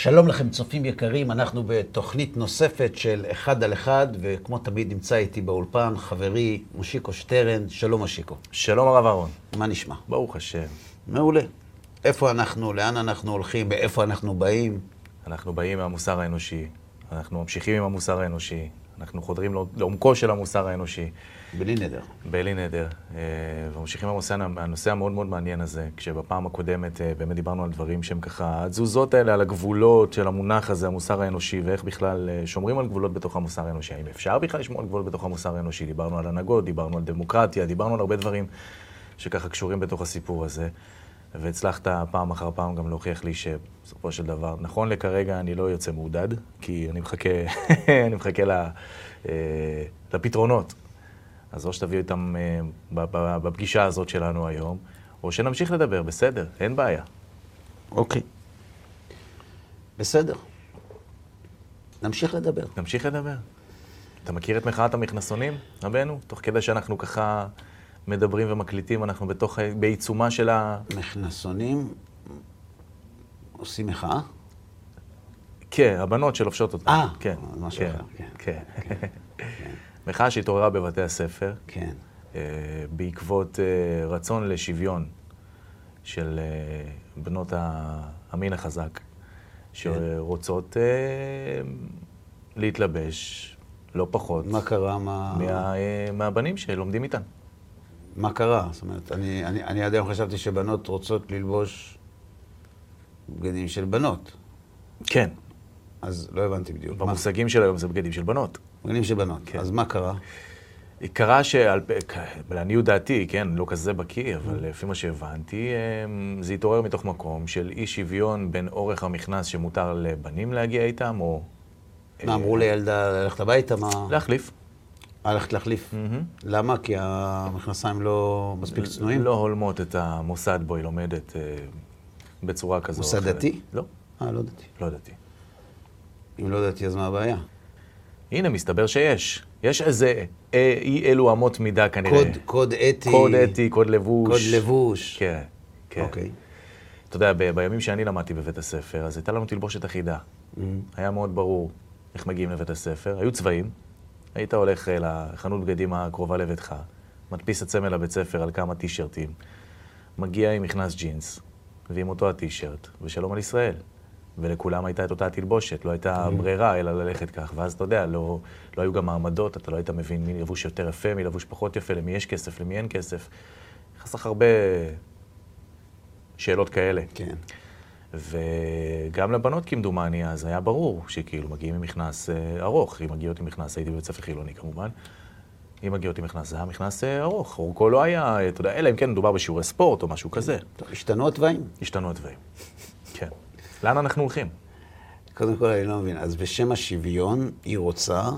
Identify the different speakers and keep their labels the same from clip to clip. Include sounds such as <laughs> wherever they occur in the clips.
Speaker 1: שלום לכם, צופים יקרים, אנחנו בתוכנית נוספת של אחד על אחד, וכמו תמיד נמצא איתי באולפן חברי מושיקו שטרן. שלום מושיקו.
Speaker 2: שלום הרב אהרון.
Speaker 1: מה נשמע?
Speaker 2: ברוך השם.
Speaker 1: מעולה. איפה אנחנו, לאן אנחנו הולכים, מאיפה אנחנו באים?
Speaker 2: אנחנו באים מהמוסר האנושי, אנחנו ממשיכים עם המוסר האנושי, אנחנו חודרים לעומקו של המוסר האנושי.
Speaker 1: בלי נדר.
Speaker 2: בלי נדר. אה, וממשיכים עם הנושא המאוד מאוד מעניין הזה, כשבפעם הקודמת אה, באמת דיברנו על דברים שהם ככה, התזוזות האלה על הגבולות של המונח הזה, המוסר האנושי, ואיך בכלל אה, שומרים על גבולות בתוך המוסר האנושי. האם אפשר בכלל לשמור על גבולות בתוך המוסר האנושי? דיברנו על הנהגות, דיברנו על דמוקרטיה, דיברנו על הרבה דברים שככה קשורים בתוך הסיפור הזה. והצלחת פעם אחר פעם גם להוכיח לי שבסופו של דבר, נכון לכרגע אני לא יוצא מעודד, כי אני מחכה, <laughs> אני מחכה לפתרונות. אז או שתביאו איתם אה, בפגישה הזאת שלנו היום, או שנמשיך לדבר, בסדר, אין בעיה.
Speaker 1: אוקיי. בסדר. נמשיך לדבר.
Speaker 2: נמשיך לדבר. אתה מכיר את מחאת המכנסונים, רבנו? תוך כדי שאנחנו ככה מדברים ומקליטים, אנחנו בתוך, בעיצומה של ה...
Speaker 1: מכנסונים עושים מחאה?
Speaker 2: כן, הבנות שלובשות אותם.
Speaker 1: אה,
Speaker 2: כן,
Speaker 1: משהו
Speaker 2: כן,
Speaker 1: אחר, כן.
Speaker 2: כן. כן. מחאה שהתעוררה בבתי הספר.
Speaker 1: כן.
Speaker 2: אה, בעקבות אה, רצון לשוויון של אה, בנות המין החזק, כן. שרוצות להתלבש לא פחות.
Speaker 1: מה קרה? מה...
Speaker 2: מה, מהבנים שלומדים איתן.
Speaker 1: מה קרה? זאת אומרת, אני, אני, אני עד היום חשבתי שבנות רוצות ללבוש בגדים של בנות.
Speaker 2: כן.
Speaker 1: אז לא הבנתי בדיוק.
Speaker 2: במושגים מה? של היום זה בגדים של בנות.
Speaker 1: בגדים של בנות. כן. אז מה קרה?
Speaker 2: קרה שעל לעניות דעתי, כן, לא כזה בקיא, אבל לפי מה שהבנתי, אמ, זה התעורר מתוך מקום של אי שוויון בין אורך המכנס שמותר לבנים להגיע איתם, או...
Speaker 1: מה, אמרו לילדה ללכת הביתה? מה...
Speaker 2: להחליף.
Speaker 1: הלכת להחליף. למה? כי המכנסיים לא מספיק צנועים?
Speaker 2: לא הולמות את המוסד בו היא לומדת אה, בצורה כזו
Speaker 1: או אחרת. מוסד דתי?
Speaker 2: לא.
Speaker 1: אה, לא דתי.
Speaker 2: לא דתי.
Speaker 1: אם לא דתי, אז מה הבעיה?
Speaker 2: הנה, מסתבר שיש. יש איזה אה, אי אלו אמות מידה כנראה.
Speaker 1: קוד, קוד אתי.
Speaker 2: קוד אתי, קוד לבוש.
Speaker 1: קוד לבוש.
Speaker 2: כן, כן.
Speaker 1: אוקיי.
Speaker 2: אתה יודע, ב- בימים שאני למדתי בבית הספר, אז הייתה לנו תלבושת אחידה. Mm-hmm. היה מאוד ברור איך מגיעים לבית הספר. היו צבעים, היית הולך אה, לחנות בגדים הקרובה לביתך, מדפיס את סמל הבית ספר על כמה טישרטים, מגיע עם מכנס ג'ינס, ועם אותו הטישרט, ושלום על ישראל. ולכולם הייתה את אותה התלבושת, לא הייתה mm-hmm. ברירה אלא ללכת כך. ואז אתה יודע, לא, לא היו גם מעמדות, אתה לא היית מבין מי לבוש יותר יפה, מי לבוש פחות יפה, למי יש כסף, למי אין כסף. חסך הרבה שאלות כאלה.
Speaker 1: כן.
Speaker 2: וגם לבנות כמדומני, אז היה ברור שכאילו מגיעים עם מכנס אה, ארוך. אם מגיעות עם מכנס, הייתי בבית ספר חילוני כמובן. אם מגיעות עם מכנס, זה היה מכנס אה, ארוך. אורכו לא היה, אתה יודע, אלא אם כן מדובר בשיעורי ספורט או משהו כזה.
Speaker 1: השתנו התוואים.
Speaker 2: השתנו התוואים, כן. לאן אנחנו הולכים?
Speaker 1: קודם כל, אני לא מבין. אז בשם השוויון, היא רוצה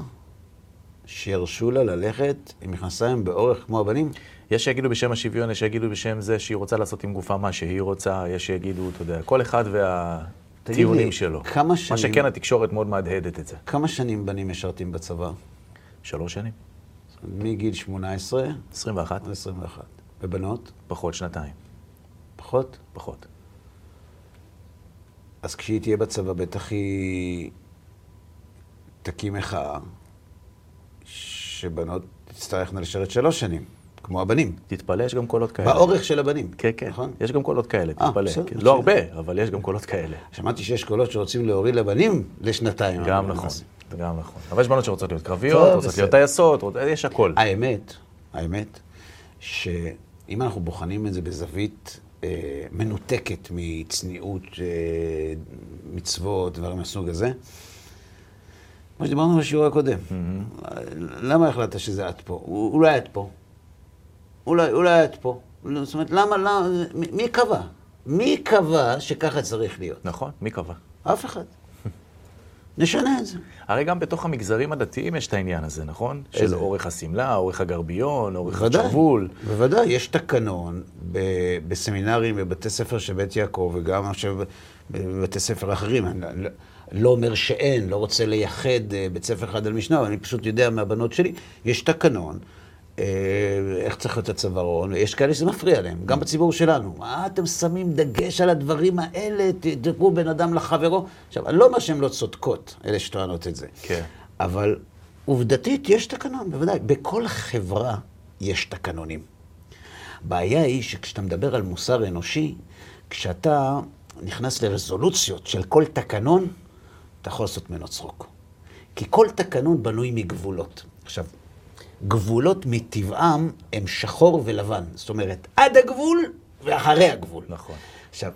Speaker 1: שירשו לה ללכת עם מכנסיים באורך כמו הבנים?
Speaker 2: יש שיגידו בשם השוויון, יש שיגידו בשם זה שהיא רוצה לעשות עם גופה מה שהיא רוצה, יש שיגידו, אתה יודע, כל אחד והטיעונים שלו.
Speaker 1: כמה שנים...
Speaker 2: מה שכן, התקשורת מאוד מהדהדת את זה.
Speaker 1: כמה שנים בנים משרתים בצבא?
Speaker 2: שלוש שנים.
Speaker 1: מגיל 18?
Speaker 2: 21.
Speaker 1: 21. ובנות?
Speaker 2: פחות שנתיים.
Speaker 1: פחות?
Speaker 2: פחות.
Speaker 1: אז כשהיא תהיה בצבא, בטח היא תקים מחאה, שבנות תצטרכנה לשרת שלוש שנים, כמו הבנים.
Speaker 2: תתפלא, יש גם קולות כאלה.
Speaker 1: באורך של הבנים.
Speaker 2: כן, כן. נכון? יש גם קולות כאלה, אה, תתפלא. כן. לא הרבה, אבל יש גם קולות כאלה.
Speaker 1: שמעתי שיש קולות שרוצים להוריד לבנים לשנתיים.
Speaker 2: גם נכון, גם נכון. אבל יש בנות שרוצות להיות קרביות, רוצות להיות טייסות, יש הכל.
Speaker 1: האמת, האמת, שאם אנחנו בוחנים את זה בזווית אה, מנותקת מצניעות, אה, מצוות, דברים מהסוג הזה. כמו שדיברנו בשיעור הקודם. Mm-hmm. למה החלטת שזה את פה? אולי את פה. אולי, אולי את פה. זאת אומרת, למה, למה, מי קבע? מי קבע שככה צריך להיות?
Speaker 2: נכון, מי קבע?
Speaker 1: אף אחד. נשנה את זה.
Speaker 2: הרי גם בתוך המגזרים הדתיים יש את העניין הזה, נכון? איזה? של אורך השמלה, אורך הגרביון, אורך השבול.
Speaker 1: בוודאי, יש תקנון ב- בסמינרים, בבתי ספר של בית יעקב, וגם עכשיו בבתי ספר אחרים. אני לא, לא אומר שאין, לא רוצה לייחד אה, בית ספר אחד על משנה, אבל אני פשוט יודע מהבנות שלי, יש תקנון. אה, איך צריך להיות הצווארון, ויש כאלה שזה מפריע להם, גם בציבור שלנו. מה אתם שמים דגש על הדברים האלה, תדברו בין אדם לחברו? עכשיו, אני לא אומר שהן לא צודקות, אלה שטוענות את זה.
Speaker 2: כן.
Speaker 1: אבל עובדתית יש תקנון, בוודאי. בכל חברה יש תקנונים. הבעיה היא שכשאתה מדבר על מוסר אנושי, כשאתה נכנס לרזולוציות של כל תקנון, אתה יכול לעשות ממנו צחוק. כי כל תקנון בנוי מגבולות. עכשיו, גבולות מטבעם הם שחור ולבן. זאת אומרת, עד הגבול ואחרי הגבול.
Speaker 2: נכון.
Speaker 1: עכשיו,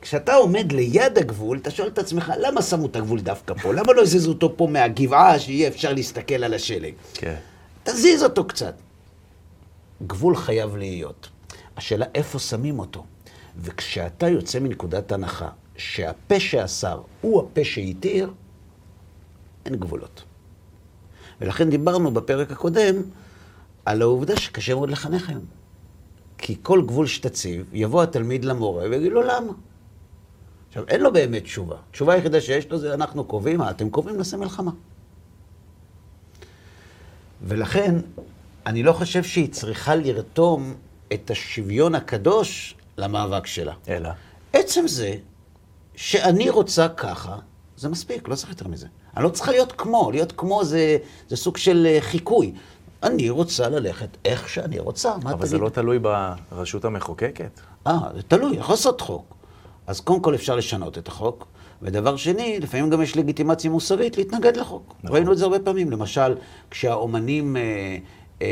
Speaker 1: כשאתה עומד ליד הגבול, אתה שואל את עצמך, למה שמו את הגבול דווקא פה? למה לא הזיזו אותו פה מהגבעה, שיהיה אפשר להסתכל על השלג?
Speaker 2: כן.
Speaker 1: תזיז אותו קצת. גבול חייב להיות. השאלה איפה שמים אותו. וכשאתה יוצא מנקודת הנחה שהפה שאסר הוא הפה שהתיר, אין גבולות. ולכן דיברנו בפרק הקודם על העובדה שקשה מאוד לחנך היום. כי כל גבול שתציב, יבוא התלמיד למורה ויגיד לו למה. עכשיו, אין לו באמת תשובה. התשובה היחידה שיש לו זה אנחנו קובעים, מה, אתם קובעים נעשה מלחמה. ולכן, אני לא חושב שהיא צריכה לרתום את השוויון הקדוש למאבק שלה.
Speaker 2: אלא?
Speaker 1: עצם זה שאני רוצה ככה, זה מספיק, לא צריך יותר מזה. אני לא צריכה להיות כמו, להיות כמו זה, זה סוג של אה, חיקוי. אני רוצה ללכת איך שאני רוצה, מה
Speaker 2: אבל
Speaker 1: תגיד?
Speaker 2: זה לא תלוי ברשות המחוקקת.
Speaker 1: אה, זה תלוי, יכול לעשות חוק. אז קודם כל אפשר לשנות את החוק, ודבר שני, לפעמים גם יש לגיטימציה מוסרית להתנגד לחוק.
Speaker 2: נכון.
Speaker 1: ראינו את זה הרבה פעמים. למשל, כשהאומנים אה, אה,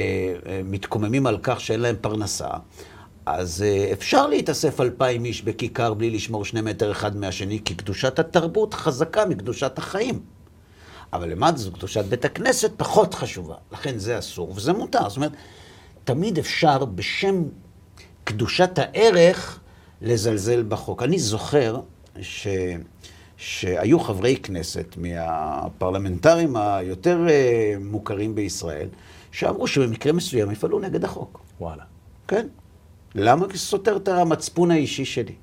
Speaker 1: אה, מתקוממים על כך שאין להם פרנסה, אז אה, אפשר להתאסף אלפיים איש בכיכר בלי לשמור שני מטר אחד מהשני, כי קדושת התרבות חזקה מקדושת החיים. אבל לעומת זאת, קדושת בית הכנסת פחות חשובה. לכן זה אסור וזה מותר. זאת אומרת, תמיד אפשר בשם קדושת הערך לזלזל בחוק. אני זוכר ש... שהיו חברי כנסת מהפרלמנטרים היותר אה, מוכרים בישראל, שאמרו שבמקרה מסוים יפעלו נגד החוק.
Speaker 2: וואלה.
Speaker 1: כן. למה? כי זה סותר את המצפון האישי שלי.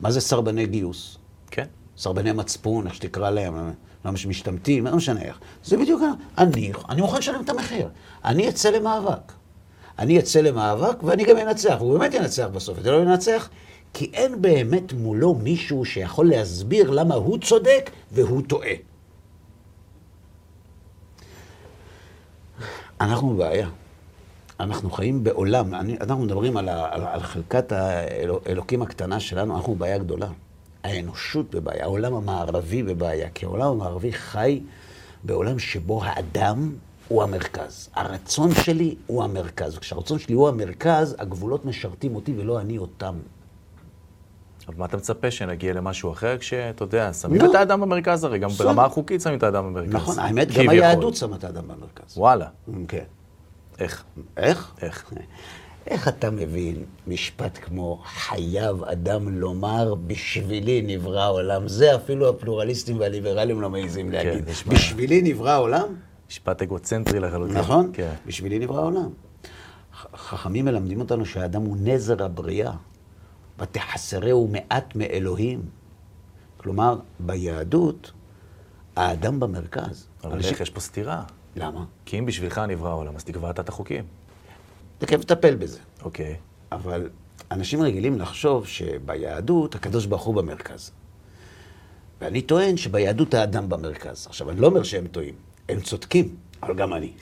Speaker 1: מה זה סרבני גיוס?
Speaker 2: כן.
Speaker 1: סרבני מצפון, איך שתקרא להם, למה שמשתמטים, לא משנה איך. זה בדיוק, אני, אני מוכן לשלם את המחיר. אני אצא למאבק. אני אצא למאבק ואני גם אנצח, והוא באמת ינצח בסוף. אתה לא ינצח? כי אין באמת מולו מישהו שיכול להסביר למה הוא צודק והוא טועה. אנחנו בבעיה. אנחנו חיים בעולם, אני, אנחנו מדברים על, ה, על, על חלקת האלוקים הקטנה שלנו, אנחנו בבעיה גדולה. האנושות בבעיה, העולם המערבי בבעיה, כי העולם המערבי חי בעולם שבו האדם הוא המרכז. הרצון שלי הוא המרכז. כשהרצון שלי הוא המרכז, הגבולות משרתים אותי ולא אני אותם.
Speaker 2: אבל מה אתה מצפה, שנגיע למשהו אחר כשאתה יודע, שמים
Speaker 1: לא.
Speaker 2: את האדם במרכז הרי, גם. ברמה החוקית שמים את האדם במרכז.
Speaker 1: נכון, האמת, גם. היהדות שמה את האדם במרכז.
Speaker 2: וואלה.
Speaker 1: כן.
Speaker 2: איך?
Speaker 1: איך?
Speaker 2: איך?
Speaker 1: איך אתה מבין משפט כמו חייב אדם לומר בשבילי נברא העולם? זה אפילו הפלורליסטים והליברלים לא מעזים להגיד.
Speaker 2: נשמע-
Speaker 1: בשבילי נברא העולם?
Speaker 2: משפט אגוצנטרי לחלוטין.
Speaker 1: נכון?
Speaker 2: כן.
Speaker 1: בשבילי נברא העולם. חכמים מלמדים אותנו שהאדם הוא נזר הבריאה, ותחסרהו מעט מאלוהים. כלומר, ביהדות, האדם במרכז.
Speaker 2: אבל איך יש פה סתירה?
Speaker 1: למה?
Speaker 2: כי אם בשבילך נברא העולם, אז תקבע אתה את החוקים.
Speaker 1: תכף נטפל בזה.
Speaker 2: אוקיי.
Speaker 1: אבל אנשים רגילים לחשוב שביהדות הקדוש ברוך הוא במרכז. ואני טוען שביהדות האדם במרכז. עכשיו, אני לא אומר שהם טועים, הם צודקים, אבל גם אני.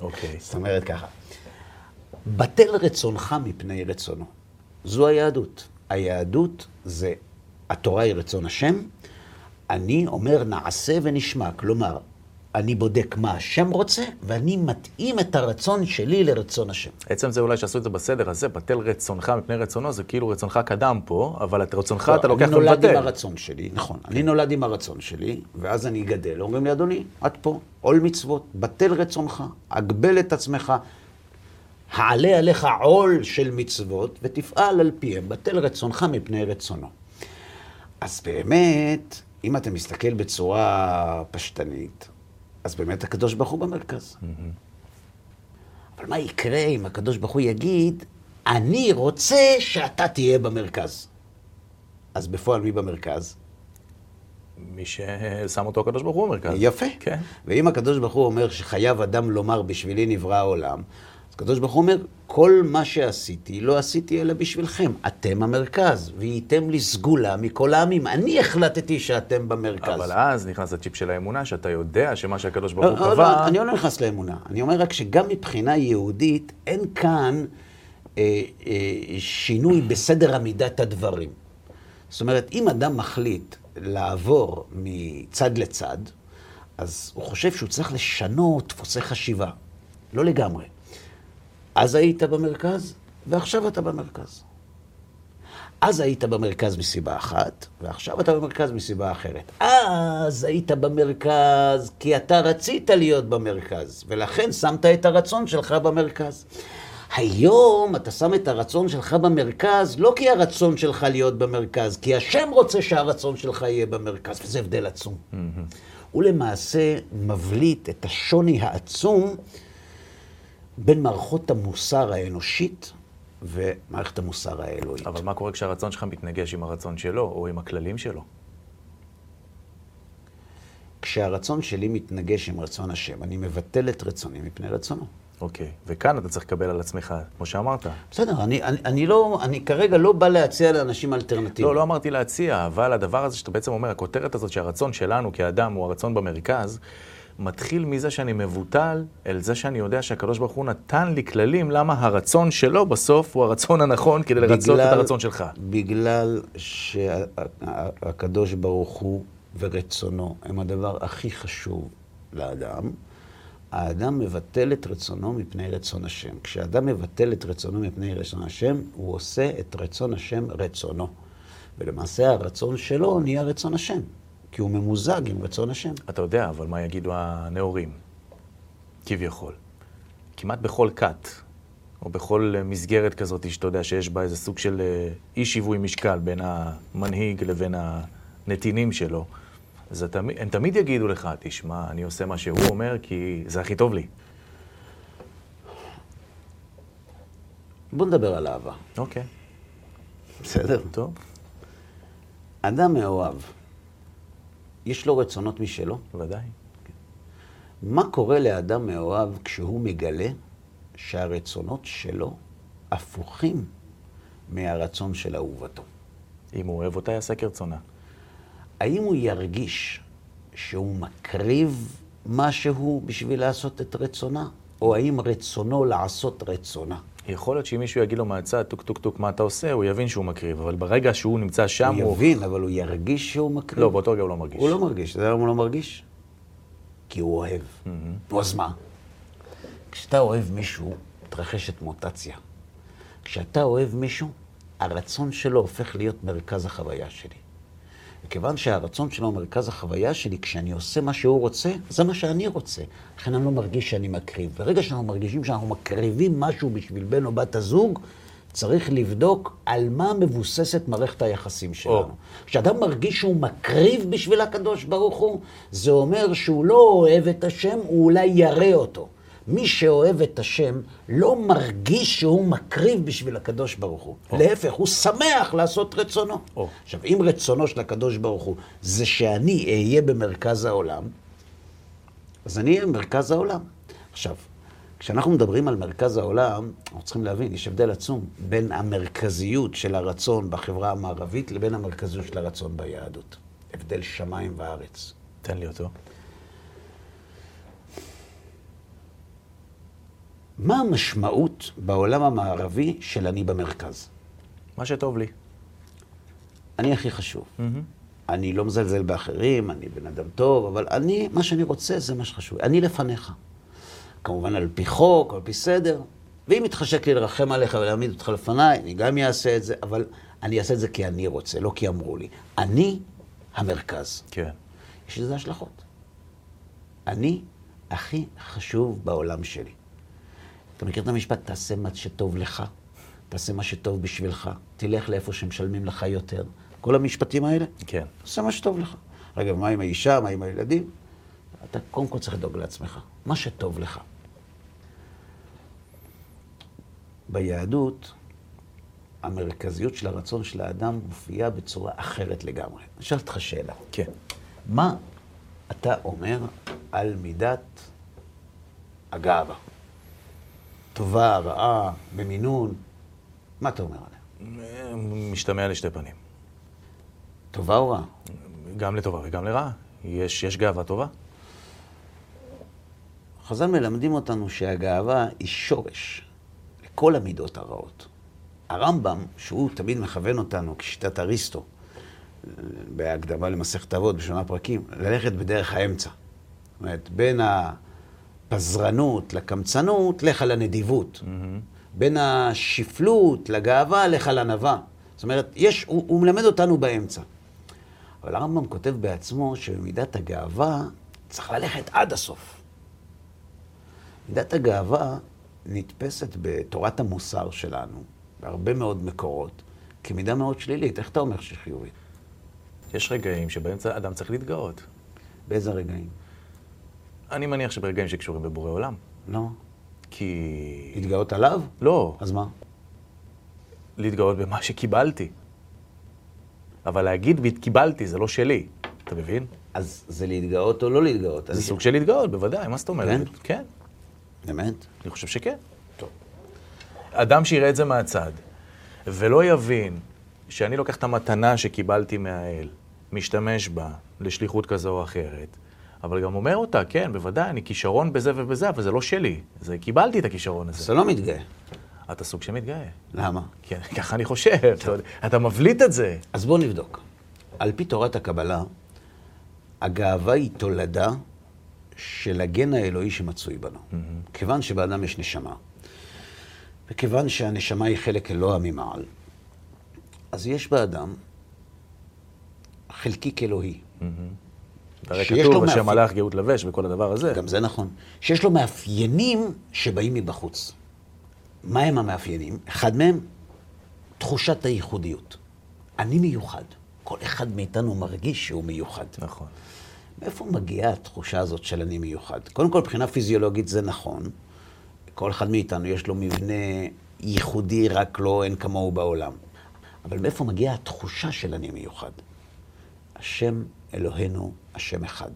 Speaker 2: אוקיי. <laughs>
Speaker 1: זאת אומרת ככה, בטל רצונך מפני רצונו. זו היהדות. היהדות זה, התורה היא רצון השם, אני אומר נעשה ונשמע. כלומר, אני בודק מה השם רוצה, ואני מתאים את הרצון שלי לרצון השם.
Speaker 2: עצם זה אולי שעשו את זה בסדר הזה, בטל רצונך מפני רצונו, זה כאילו רצונך קדם פה, אבל את רצונך אתה לוקח
Speaker 1: לא, אני נולד עם
Speaker 2: ומבטל.
Speaker 1: הרצון שלי, נכון. אני נולד עם הרצון שלי, ואז אני גדל. אומרים לי, אדוני, עד פה, עול מצוות, בטל רצונך, הגבל את עצמך, העלה עליך עול של מצוות, ותפעל על פיהם, בטל רצונך מפני רצונו. אז באמת, אם אתה מסתכל בצורה פשטנית, אז באמת הקדוש ברוך הוא במרכז. אבל מה יקרה אם הקדוש ברוך הוא יגיד, אני רוצה שאתה תהיה במרכז? אז בפועל מי במרכז?
Speaker 2: מי ששם אותו הקדוש ברוך הוא במרכז.
Speaker 1: יפה.
Speaker 2: כן.
Speaker 1: ואם הקדוש ברוך הוא אומר שחייב אדם לומר בשבילי נברא העולם, הקדוש ברוך הוא אומר, כל מה שעשיתי, לא עשיתי אלא בשבילכם. אתם המרכז, והייתם לי סגולה מכל העמים. אני החלטתי שאתם במרכז.
Speaker 2: אבל אז נכנס הצ'יפ של האמונה, שאתה יודע שמה שהקדוש
Speaker 1: לא,
Speaker 2: ברוך הוא
Speaker 1: לא,
Speaker 2: קבע...
Speaker 1: לא, אני לא נכנס לאמונה. אני אומר רק שגם מבחינה יהודית, אין כאן אה, אה, שינוי בסדר עמידת הדברים. זאת אומרת, אם אדם מחליט לעבור מצד לצד, אז הוא חושב שהוא צריך לשנות דפוסי חשיבה. לא לגמרי. אז היית במרכז, ועכשיו אתה במרכז. אז היית במרכז מסיבה אחת, ועכשיו אתה במרכז מסיבה אחרת. אז היית במרכז כי אתה רצית להיות במרכז, ולכן שמת את הרצון שלך במרכז. היום אתה שם את הרצון שלך במרכז, לא כי הרצון שלך להיות במרכז, כי השם רוצה שהרצון שלך יהיה במרכז, וזה הבדל עצום. הוא למעשה מבליט את השוני העצום בין מערכות המוסר האנושית ומערכת המוסר האלוהית.
Speaker 2: אבל מה קורה כשהרצון שלך מתנגש עם הרצון שלו, או עם הכללים שלו?
Speaker 1: כשהרצון שלי מתנגש עם רצון השם, אני מבטל את רצוני מפני רצונו.
Speaker 2: אוקיי. וכאן אתה צריך לקבל על עצמך, כמו שאמרת.
Speaker 1: בסדר, אני, אני, אני לא, אני כרגע לא בא להציע לאנשים אלטרנטיבה.
Speaker 2: לא, לא אמרתי להציע, אבל הדבר הזה שאתה בעצם אומר, הכותרת הזאת שהרצון שלנו כאדם הוא הרצון במרכז, מתחיל מזה שאני מבוטל אל זה שאני יודע שהקדוש ברוך הוא נתן לי כללים למה הרצון שלו בסוף הוא הרצון הנכון כדי לרצות את הרצון שלך.
Speaker 1: בגלל שהקדוש ברוך הוא ורצונו הם הדבר הכי חשוב לאדם. האדם מבטל את רצונו מפני רצון השם. כשאדם מבטל את רצונו מפני רצון השם, הוא עושה את רצון השם רצונו. ולמעשה הרצון שלו נהיה רצון השם, כי הוא ממוזג עם רצון השם.
Speaker 2: אתה יודע, אבל מה יגידו הנאורים? כביכול. כמעט בכל כת, או בכל מסגרת כזאת, שאתה יודע שיש בה איזה סוג של אה, אי שיווי משקל בין המנהיג לבין הנתינים שלו, אז אתה, הם תמיד יגידו לך, תשמע, אני עושה מה שהוא אומר כי זה הכי טוב לי.
Speaker 1: בוא נדבר על אהבה.
Speaker 2: אוקיי,
Speaker 1: בסדר?
Speaker 2: טוב,
Speaker 1: אדם מאוהב, יש לו רצונות משלו?
Speaker 2: ודאי.
Speaker 1: מה קורה לאדם מאוהב כשהוא מגלה שהרצונות שלו הפוכים מהרצון של אהובתו?
Speaker 2: אם הוא אוהב אותה, יעשה כרצונה.
Speaker 1: האם הוא ירגיש שהוא מקריב משהו בשביל לעשות את רצונה? או האם רצונו לעשות רצונה?
Speaker 2: יכול להיות שאם מישהו יגיד לו מהצד, טוק טוק טוק, מה אתה עושה, הוא יבין שהוא מקריב, אבל ברגע שהוא נמצא שם,
Speaker 1: הוא יבין, אבל הוא ירגיש שהוא מקריב?
Speaker 2: לא, באותו רגע הוא לא מרגיש.
Speaker 1: הוא לא מרגיש. אתה יודע למה הוא לא מרגיש? כי הוא אוהב. נו, אז מה? כשאתה אוהב מישהו, מתרחשת מוטציה. כשאתה אוהב מישהו, הרצון שלו הופך להיות מרכז החוויה שלי. וכיוון שהרצון שלו הוא מרכז החוויה שלי, כשאני עושה מה שהוא רוצה, זה מה שאני רוצה. לכן אני לא מרגיש שאני מקריב. ברגע שאנחנו מרגישים שאנחנו מקריבים משהו בשביל בן או בת הזוג, צריך לבדוק על מה מבוססת מערכת היחסים שלנו. כשאדם מרגיש שהוא מקריב בשביל הקדוש ברוך הוא, זה אומר שהוא לא אוהב את השם, הוא אולי ירא אותו. מי שאוהב את השם לא מרגיש שהוא מקריב בשביל הקדוש ברוך הוא.
Speaker 2: או.
Speaker 1: להפך, הוא שמח לעשות רצונו.
Speaker 2: או.
Speaker 1: עכשיו, אם רצונו של הקדוש ברוך הוא זה שאני אהיה במרכז העולם, אז אני אהיה במרכז העולם. עכשיו, כשאנחנו מדברים על מרכז העולם, אנחנו צריכים להבין, יש הבדל עצום בין המרכזיות של הרצון בחברה המערבית לבין המרכזיות של הרצון ביהדות. הבדל שמיים וארץ.
Speaker 2: תן לי אותו.
Speaker 1: מה המשמעות בעולם המערבי של אני במרכז?
Speaker 2: מה שטוב לי.
Speaker 1: אני הכי חשוב. אני לא מזלזל באחרים, אני בן אדם טוב, אבל אני, מה שאני רוצה זה מה שחשוב. אני לפניך. כמובן על פי חוק, על פי סדר. ואם יתחשק לי לרחם עליך ולהעמיד אותך לפניי, אני גם אעשה את זה, אבל אני אעשה את זה כי אני רוצה, לא כי אמרו לי. אני המרכז.
Speaker 2: כן.
Speaker 1: יש לזה השלכות. אני הכי חשוב בעולם שלי. אתה מכיר את המשפט, תעשה מה שטוב לך, תעשה מה שטוב בשבילך, תלך לאיפה שמשלמים לך יותר. כל המשפטים האלה,
Speaker 2: כן.
Speaker 1: תעשה מה שטוב לך. רגע, מה עם האישה, מה עם הילדים? אתה קודם כל צריך לדאוג לעצמך, מה שטוב לך. ביהדות, המרכזיות של הרצון של האדם מופיעה בצורה אחרת לגמרי. אני אשאל אותך שאלה.
Speaker 2: כן.
Speaker 1: מה אתה אומר על מידת הגאווה? טובה, רעה, במינון? מה אתה אומר עליה?
Speaker 2: משתמע לשתי פנים.
Speaker 1: טובה או רעה?
Speaker 2: גם לטובה וגם לרעה. יש, יש גאווה טובה.
Speaker 1: חז"ל מלמדים אותנו שהגאווה היא שורש לכל המידות הרעות. הרמב"ם, שהוא תמיד מכוון אותנו, כשיטת אריסטו, בהקדמה למסכת אבות, בשמונה פרקים, ללכת בדרך האמצע. זאת אומרת, בין הפזרנות לקמצנות, לך לנדיבות. Mm-hmm. בין השפלות לגאווה, לך לענווה. זאת אומרת, יש, הוא, הוא מלמד אותנו באמצע. אבל הרמב"ם כותב בעצמו שבמידת הגאווה צריך ללכת עד הסוף. מידת הגאווה נתפסת בתורת המוסר שלנו, בהרבה מאוד מקורות, כמידה מאוד שלילית. איך אתה אומר שהיא חיובית?
Speaker 2: יש רגעים שבהם אדם צריך להתגאות.
Speaker 1: באיזה רגעים?
Speaker 2: אני מניח שברגעים שקשורים בבורא עולם.
Speaker 1: לא.
Speaker 2: כי...
Speaker 1: להתגאות עליו?
Speaker 2: לא.
Speaker 1: אז מה?
Speaker 2: להתגאות במה שקיבלתי. אבל להגיד קיבלתי זה לא שלי, אתה מבין?
Speaker 1: אז זה להתגאות או לא להתגאות?
Speaker 2: זה סוג של להתגאות, בוודאי, מה זאת אומרת?
Speaker 1: כן?
Speaker 2: כן.
Speaker 1: באמת?
Speaker 2: אני חושב שכן.
Speaker 1: טוב.
Speaker 2: אדם שיראה את זה מהצד, ולא יבין שאני לוקח את המתנה שקיבלתי מהאל, משתמש בה לשליחות כזו או אחרת, אבל גם אומר אותה, כן, בוודאי, אני כישרון בזה ובזה, אבל זה לא שלי. זה, קיבלתי את הכישרון הזה.
Speaker 1: אתה לא מתגאה.
Speaker 2: אתה סוג שמתגאה.
Speaker 1: למה?
Speaker 2: כן, ככה אני חושב. אתה, אתה מבליט את זה.
Speaker 1: אז בוא נבדוק. על פי תורת הקבלה, הגאווה היא תולדה של הגן האלוהי שמצוי בנו. Mm-hmm. כיוון שבאדם יש נשמה, וכיוון שהנשמה היא חלק אלוה ממעל, אז יש באדם חלקיק אלוהי.
Speaker 2: Mm-hmm. הרי כתוב בשם מלאך גאות לבש וכל הדבר הזה.
Speaker 1: גם זה נכון. שיש לו מאפיינים שבאים מבחוץ. מה הם המאפיינים? אחד מהם, תחושת הייחודיות. אני מיוחד. כל אחד מאיתנו מרגיש שהוא מיוחד.
Speaker 2: נכון.
Speaker 1: מאיפה מגיעה התחושה הזאת של אני מיוחד? קודם כל, מבחינה פיזיולוגית זה נכון. כל אחד מאיתנו יש לו מבנה ייחודי, רק לא אין כמוהו בעולם. אבל מאיפה מגיעה התחושה של אני מיוחד? השם אלוהינו, השם אחד.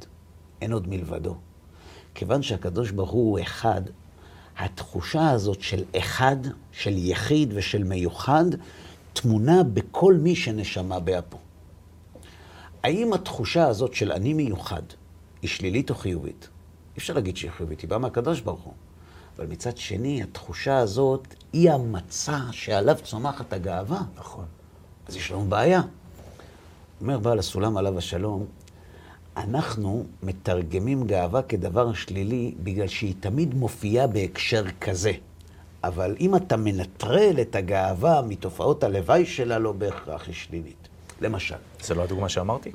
Speaker 1: אין עוד מלבדו. כיוון שהקדוש ברוך הוא אחד, התחושה הזאת של אחד, של יחיד ושל מיוחד, טמונה בכל מי שנשמה באפו. האם התחושה הזאת של אני מיוחד היא שלילית או חיובית? אי אפשר להגיד שהיא חיובית, היא באה מהקדוש ברוך הוא. אבל מצד שני, התחושה הזאת היא המצע שעליו צומחת הגאווה.
Speaker 2: נכון.
Speaker 1: אז יש לנו בעיה. אומר בעל הסולם עליו השלום, אנחנו מתרגמים גאווה כדבר שלילי בגלל שהיא תמיד מופיעה בהקשר כזה. אבל אם אתה מנטרל את הגאווה מתופעות הלוואי שלה, לא בהכרח היא שלילית. למשל.
Speaker 2: זה לא הדוגמה שאמרתי?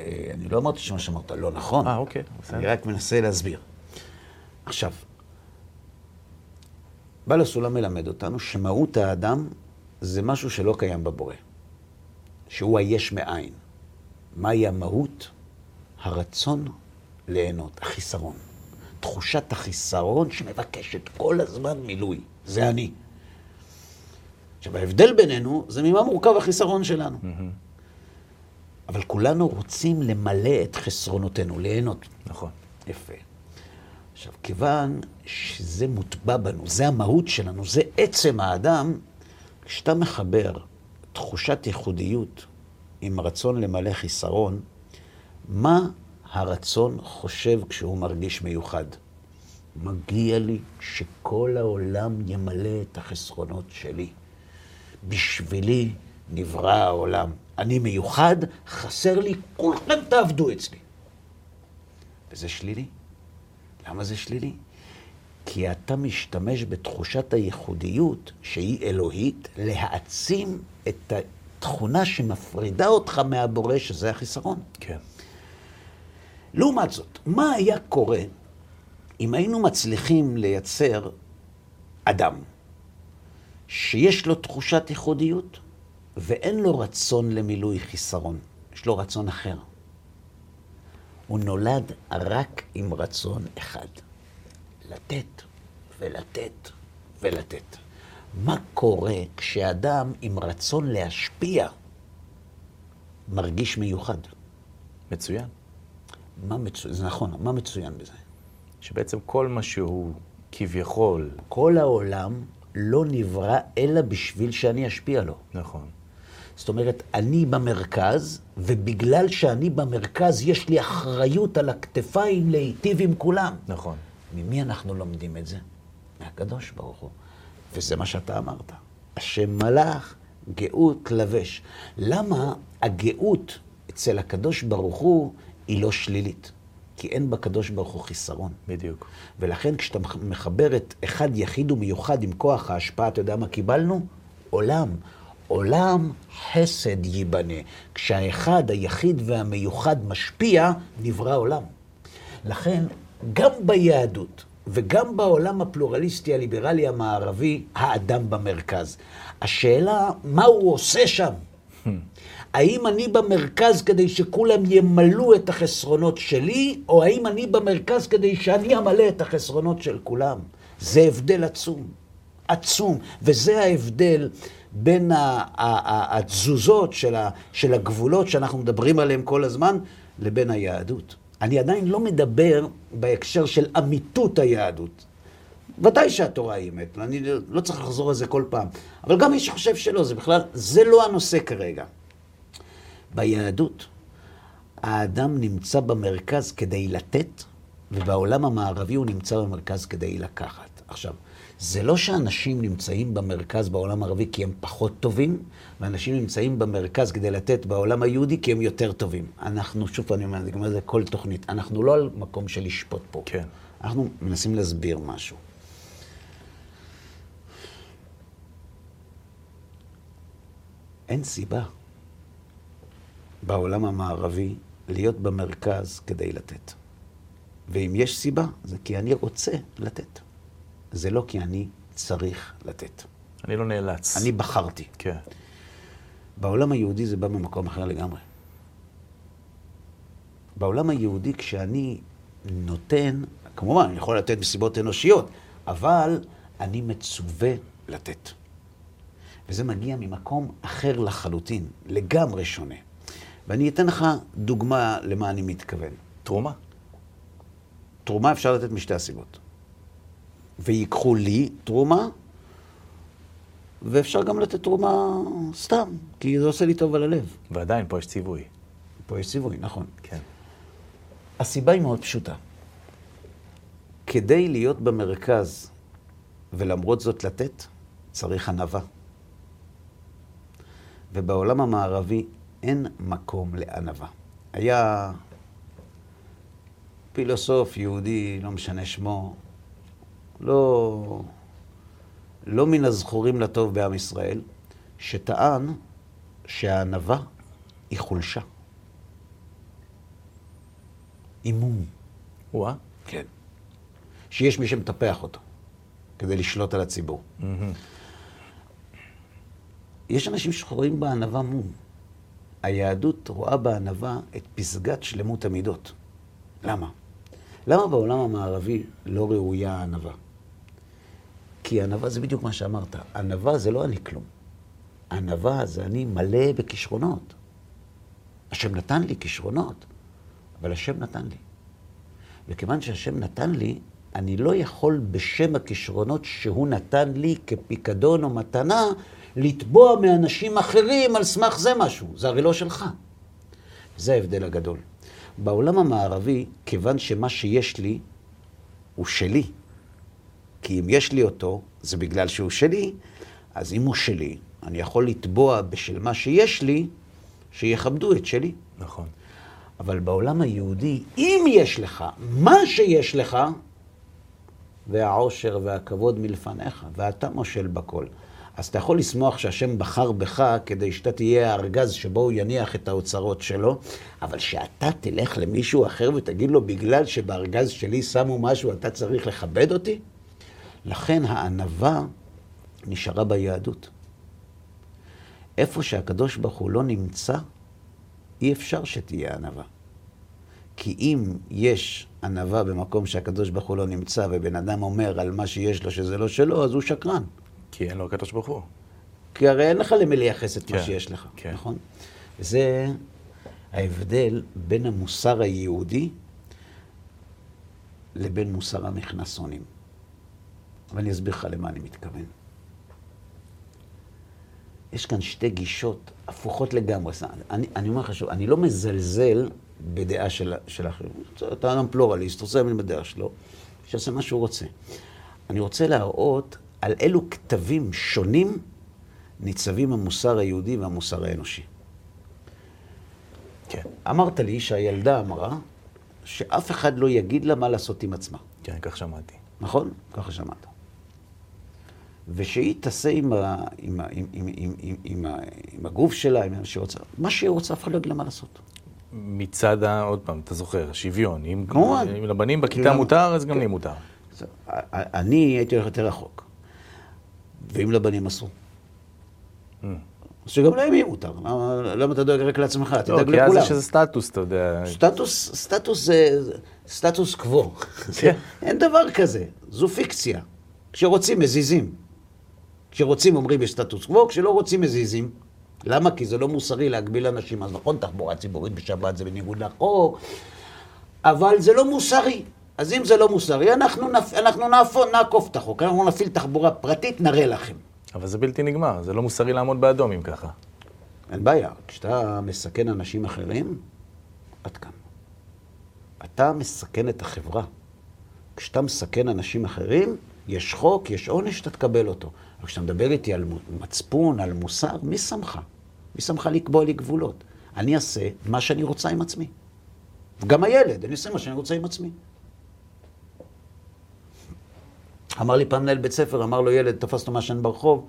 Speaker 1: אה, אני לא אמרתי שמה שאמרת לא נכון.
Speaker 2: אה, אוקיי,
Speaker 1: בסדר. אני רק מנסה להסביר. עכשיו, בעל הסולם מלמד אותנו שמהות האדם זה משהו שלא קיים בבורא, שהוא היש מאין. מהי המהות? הרצון ליהנות, החיסרון. תחושת החיסרון שמבקשת כל הזמן מילוי. זה אני. עכשיו, ההבדל בינינו זה ממה מורכב החיסרון שלנו. Mm-hmm. אבל כולנו רוצים למלא את חסרונותינו, ליהנות.
Speaker 2: נכון.
Speaker 1: יפה. עכשיו, כיוון שזה מוטבע בנו, זה המהות שלנו, זה עצם האדם, כשאתה מחבר תחושת ייחודיות עם רצון למלא חיסרון, מה הרצון חושב כשהוא מרגיש מיוחד? מגיע לי שכל העולם ימלא את החסרונות שלי. בשבילי נברא העולם. אני מיוחד, חסר לי, כולכם תעבדו אצלי. וזה שלילי. למה זה שלילי? כי אתה משתמש בתחושת הייחודיות, שהיא אלוהית, להעצים את התכונה שמפרידה אותך מהבורא, שזה החיסרון.
Speaker 2: כן.
Speaker 1: לעומת זאת, מה היה קורה אם היינו מצליחים לייצר אדם שיש לו תחושת ייחודיות ואין לו רצון למילוי חיסרון, יש לו רצון אחר. הוא נולד רק עם רצון אחד, לתת ולתת ולתת. מה קורה כשאדם עם רצון להשפיע מרגיש מיוחד?
Speaker 2: מצוין.
Speaker 1: מה מצוין, זה נכון, מה מצוין בזה?
Speaker 2: שבעצם כל מה שהוא כביכול,
Speaker 1: כל העולם לא נברא אלא בשביל שאני אשפיע לו.
Speaker 2: נכון,
Speaker 1: זאת אומרת, אני במרכז, ובגלל שאני במרכז, יש לי אחריות על הכתפיים להיטיב עם כולם.
Speaker 2: נכון.
Speaker 1: ממי אנחנו לומדים את זה? מהקדוש ברוך הוא. וזה מה שאתה אמרת. השם מלאך, גאות לבש. למה הגאות אצל הקדוש ברוך הוא היא לא שלילית? כי אין בקדוש ברוך הוא חיסרון.
Speaker 2: בדיוק.
Speaker 1: ולכן כשאתה מחבר את אחד יחיד ומיוחד עם כוח ההשפעה, אתה יודע מה קיבלנו? עולם. עולם חסד ייבנה. כשהאחד, היחיד והמיוחד משפיע, נברא עולם. לכן, גם ביהדות וגם בעולם הפלורליסטי הליברלי המערבי, האדם במרכז. השאלה, מה הוא עושה שם? האם אני במרכז כדי שכולם ימלאו את החסרונות שלי, או האם אני במרכז כדי שאני אמלא את החסרונות של כולם? זה הבדל עצום, עצום, וזה ההבדל בין התזוזות של, הגבולות שאנחנו מדברים עליהם כל הזמן, לבין היהדות. אני עדיין לא מדבר בהקשר של אמיתות היהדות. ודאי שהתורה היא אמת, אני לא צריך לחזור על זה כל פעם. אבל גם מי שחושב שלא, זה בכלל, זה לא הנושא כרגע. ביהדות, האדם נמצא במרכז כדי לתת, ובעולם המערבי הוא נמצא במרכז כדי לקחת. עכשיו, זה לא שאנשים נמצאים במרכז בעולם הערבי כי הם פחות טובים, ואנשים נמצאים במרכז כדי לתת בעולם היהודי כי הם יותר טובים. אנחנו, שוב אני אומר, אני אומר את זה כל תוכנית, אנחנו לא על מקום של לשפוט פה.
Speaker 2: כן.
Speaker 1: אנחנו מנסים להסביר משהו. אין סיבה בעולם המערבי להיות במרכז כדי לתת. ואם יש סיבה, זה כי אני רוצה לתת. זה לא כי אני צריך לתת.
Speaker 2: אני לא נאלץ.
Speaker 1: אני בחרתי.
Speaker 2: כן.
Speaker 1: בעולם היהודי זה בא ממקום אחר לגמרי. בעולם היהודי, כשאני נותן, כמובן, אני יכול לתת מסיבות אנושיות, אבל אני מצווה לתת. וזה מגיע ממקום אחר לחלוטין, לגמרי שונה. ואני אתן לך דוגמה למה אני מתכוון.
Speaker 2: תרומה.
Speaker 1: תרומה אפשר לתת משתי הסיבות. ויקחו לי תרומה, ואפשר גם לתת תרומה סתם, כי זה עושה לי טוב על הלב.
Speaker 2: ועדיין, פה יש ציווי.
Speaker 1: פה יש ציווי, נכון.
Speaker 2: כן.
Speaker 1: הסיבה היא מאוד פשוטה. כדי להיות במרכז ולמרות זאת לתת, צריך ענווה. ובעולם המערבי אין מקום לענווה. היה פילוסוף יהודי, לא משנה שמו, לא, לא מן הזכורים לטוב בעם ישראל, שטען שהענווה היא חולשה. אימום.
Speaker 2: וואה.
Speaker 1: כן. שיש מי שמטפח אותו כדי לשלוט על הציבור. יש אנשים שרואים בענווה מום. היהדות רואה בענווה את פסגת שלמות המידות. למה? למה בעולם המערבי לא ראויה הענווה? כי ענווה זה בדיוק מה שאמרת. ענווה זה לא אני כלום. ענווה זה אני מלא בכישרונות. השם נתן לי כישרונות, אבל השם נתן לי. וכיוון שהשם נתן לי, אני לא יכול בשם הכישרונות שהוא נתן לי כפיקדון או מתנה, לתבוע מאנשים אחרים על סמך זה משהו. זה הרי לא שלך. זה ההבדל הגדול. בעולם המערבי, כיוון שמה שיש לי הוא שלי, כי אם יש לי אותו, זה בגלל שהוא שלי, אז אם הוא שלי, אני יכול לתבוע בשל מה שיש לי, שיכבדו את שלי.
Speaker 2: נכון.
Speaker 1: אבל בעולם היהודי, אם יש לך מה שיש לך, והעושר והכבוד מלפניך, ואתה מושל בכל. אז אתה יכול לשמוח שהשם בחר בך כדי שאתה תהיה הארגז שבו הוא יניח את האוצרות שלו, אבל שאתה תלך למישהו אחר ותגיד לו, בגלל שבארגז שלי שמו משהו, אתה צריך לכבד אותי? לכן הענווה נשארה ביהדות. איפה שהקדוש ברוך הוא לא נמצא, אי אפשר שתהיה ענווה. כי אם יש ענווה במקום שהקדוש ברוך הוא לא נמצא, ובן אדם אומר על מה שיש לו שזה לא שלו, אז הוא שקרן.
Speaker 2: כי אין לו הקדוש ברוך הוא.
Speaker 1: כי הרי אין לך למי לייחס את
Speaker 2: כן,
Speaker 1: מה שיש לך,
Speaker 2: כן.
Speaker 1: נכון? זה ההבדל בין המוסר היהודי לבין מוסר המכנסונים. ואני אסביר לך למה אני מתכוון. יש כאן שתי גישות הפוכות לגמרי. אני, אני אומר לך שוב, אני לא מזלזל בדעה של, של אחרים. אתה אדם פלורליסט, רוצה להאמין בדעה שלו, שיעשה מה שהוא רוצה. אני רוצה להראות על אילו כתבים שונים ניצבים המוסר היהודי והמוסר האנושי. כן. אמרת לי שהילדה אמרה שאף אחד לא יגיד לה מה לעשות עם עצמה.
Speaker 2: כן, כך שמעתי.
Speaker 1: נכון? ככה שמעת. ושהיא תעשה עם, ה, עם, ה, עם, עם, עם, עם, עם, עם הגוף שלה, עם מה שהיא רוצה. מה שהיא רוצה, אף אחד לא יגיד לה מה לעשות.
Speaker 2: מצד, ה... עוד פעם, אתה זוכר, שוויון. אם,
Speaker 1: כמובן.
Speaker 2: אם לבנים בכיתה מותר, אז גם לי מותר.
Speaker 1: אני הייתי הולך יותר רחוק. ואם לבנים אסור? Mm. אז שגם להם יהיה מותר. למה אתה דואג רק לעצמך? תדאג לכולם.
Speaker 2: לא, כי אז יש איזה סטטוס, אתה יודע.
Speaker 1: סטטוס, סטטוס זה סטטוס קוו. כן. <laughs> אין דבר כזה, זו פיקציה. כשרוצים, מזיזים. כשרוצים אומרים יש סטטוס קוו, כשלא רוצים, מזיזים. למה? כי זה לא מוסרי להגביל אנשים. אז נכון, תחבורה ציבורית בשבת זה בניגוד לחוק, אבל זה לא מוסרי. אז אם זה לא מוסרי, אנחנו, נפ... אנחנו נעפון, נעקוף את החוק, אנחנו נפעיל תחבורה פרטית, נראה לכם.
Speaker 2: אבל זה בלתי נגמר, זה לא מוסרי לעמוד באדום אם ככה.
Speaker 1: אין בעיה, כשאתה מסכן אנשים אחרים, עד כאן. אתה מסכן את החברה. כשאתה מסכן אנשים אחרים, יש חוק, יש עונש, אתה תקבל אותו. אבל כשאתה מדבר איתי על מצפון, על מוסר, מי שמך? מי שמך לקבוע לי גבולות? אני אעשה מה שאני רוצה עם עצמי. גם הילד, אני אעשה מה שאני רוצה עם עצמי. אמר לי פעם מנהל בית ספר, אמר לו ילד, תפס אותו מעשן ברחוב,